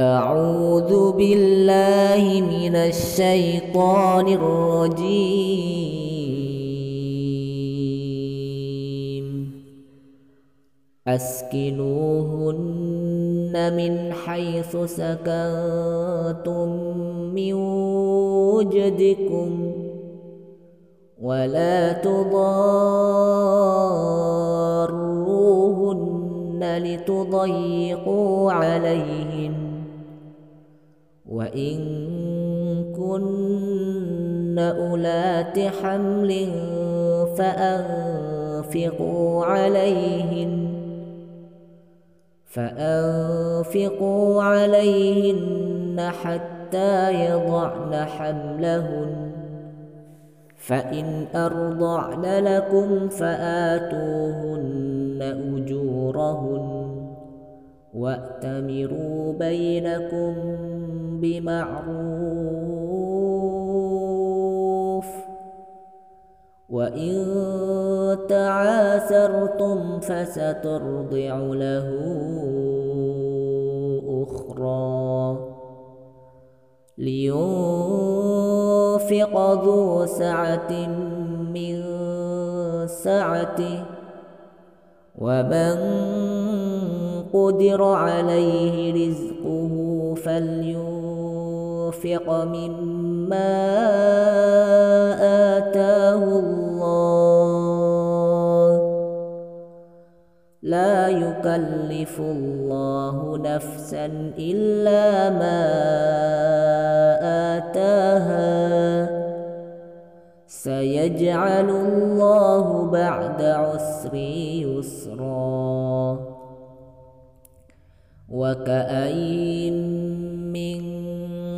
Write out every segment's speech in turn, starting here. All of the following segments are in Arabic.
أعوذ بالله من الشيطان الرجيم. أسكنوهن من حيث سكنتم من وجدكم ولا تضاروهن لتضيقوا عليهن. وإن كن أولات حمل فأنفقوا عليهن فأنفقوا عليهن حتى يضعن حملهن فإن أرضعن لكم فآتوهن أجورهن وأتمروا بينكم بمعروف. وإن تعاثرتم فسترضع له أخرى. لينفق ذو سعة من سعته. ومن قدر عليه رزقه فلينفق مما آتاه الله. لا يكلف الله نفسا إلا ما آتاها. سيجعل الله بعد عسر يسرا. وكأين من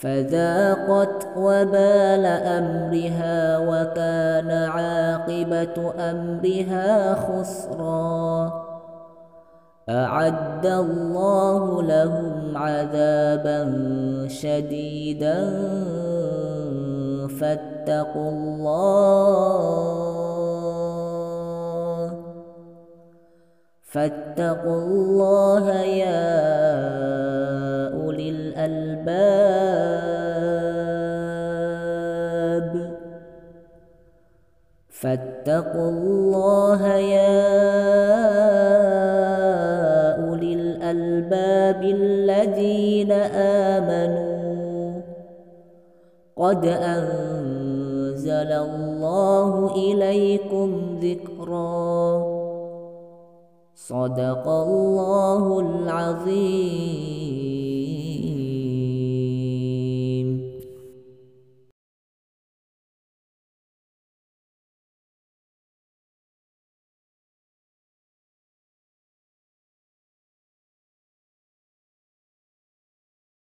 فذاقت وبال أمرها وكان عاقبة أمرها خسرا. أعد الله لهم عذابا شديدا. فاتقوا الله فاتقوا الله يا أولي الألباب. فاتقوا الله يا الألباب الذين آمنوا. قد أنزل الله إليكم ذكرا. صدق الله العظيم.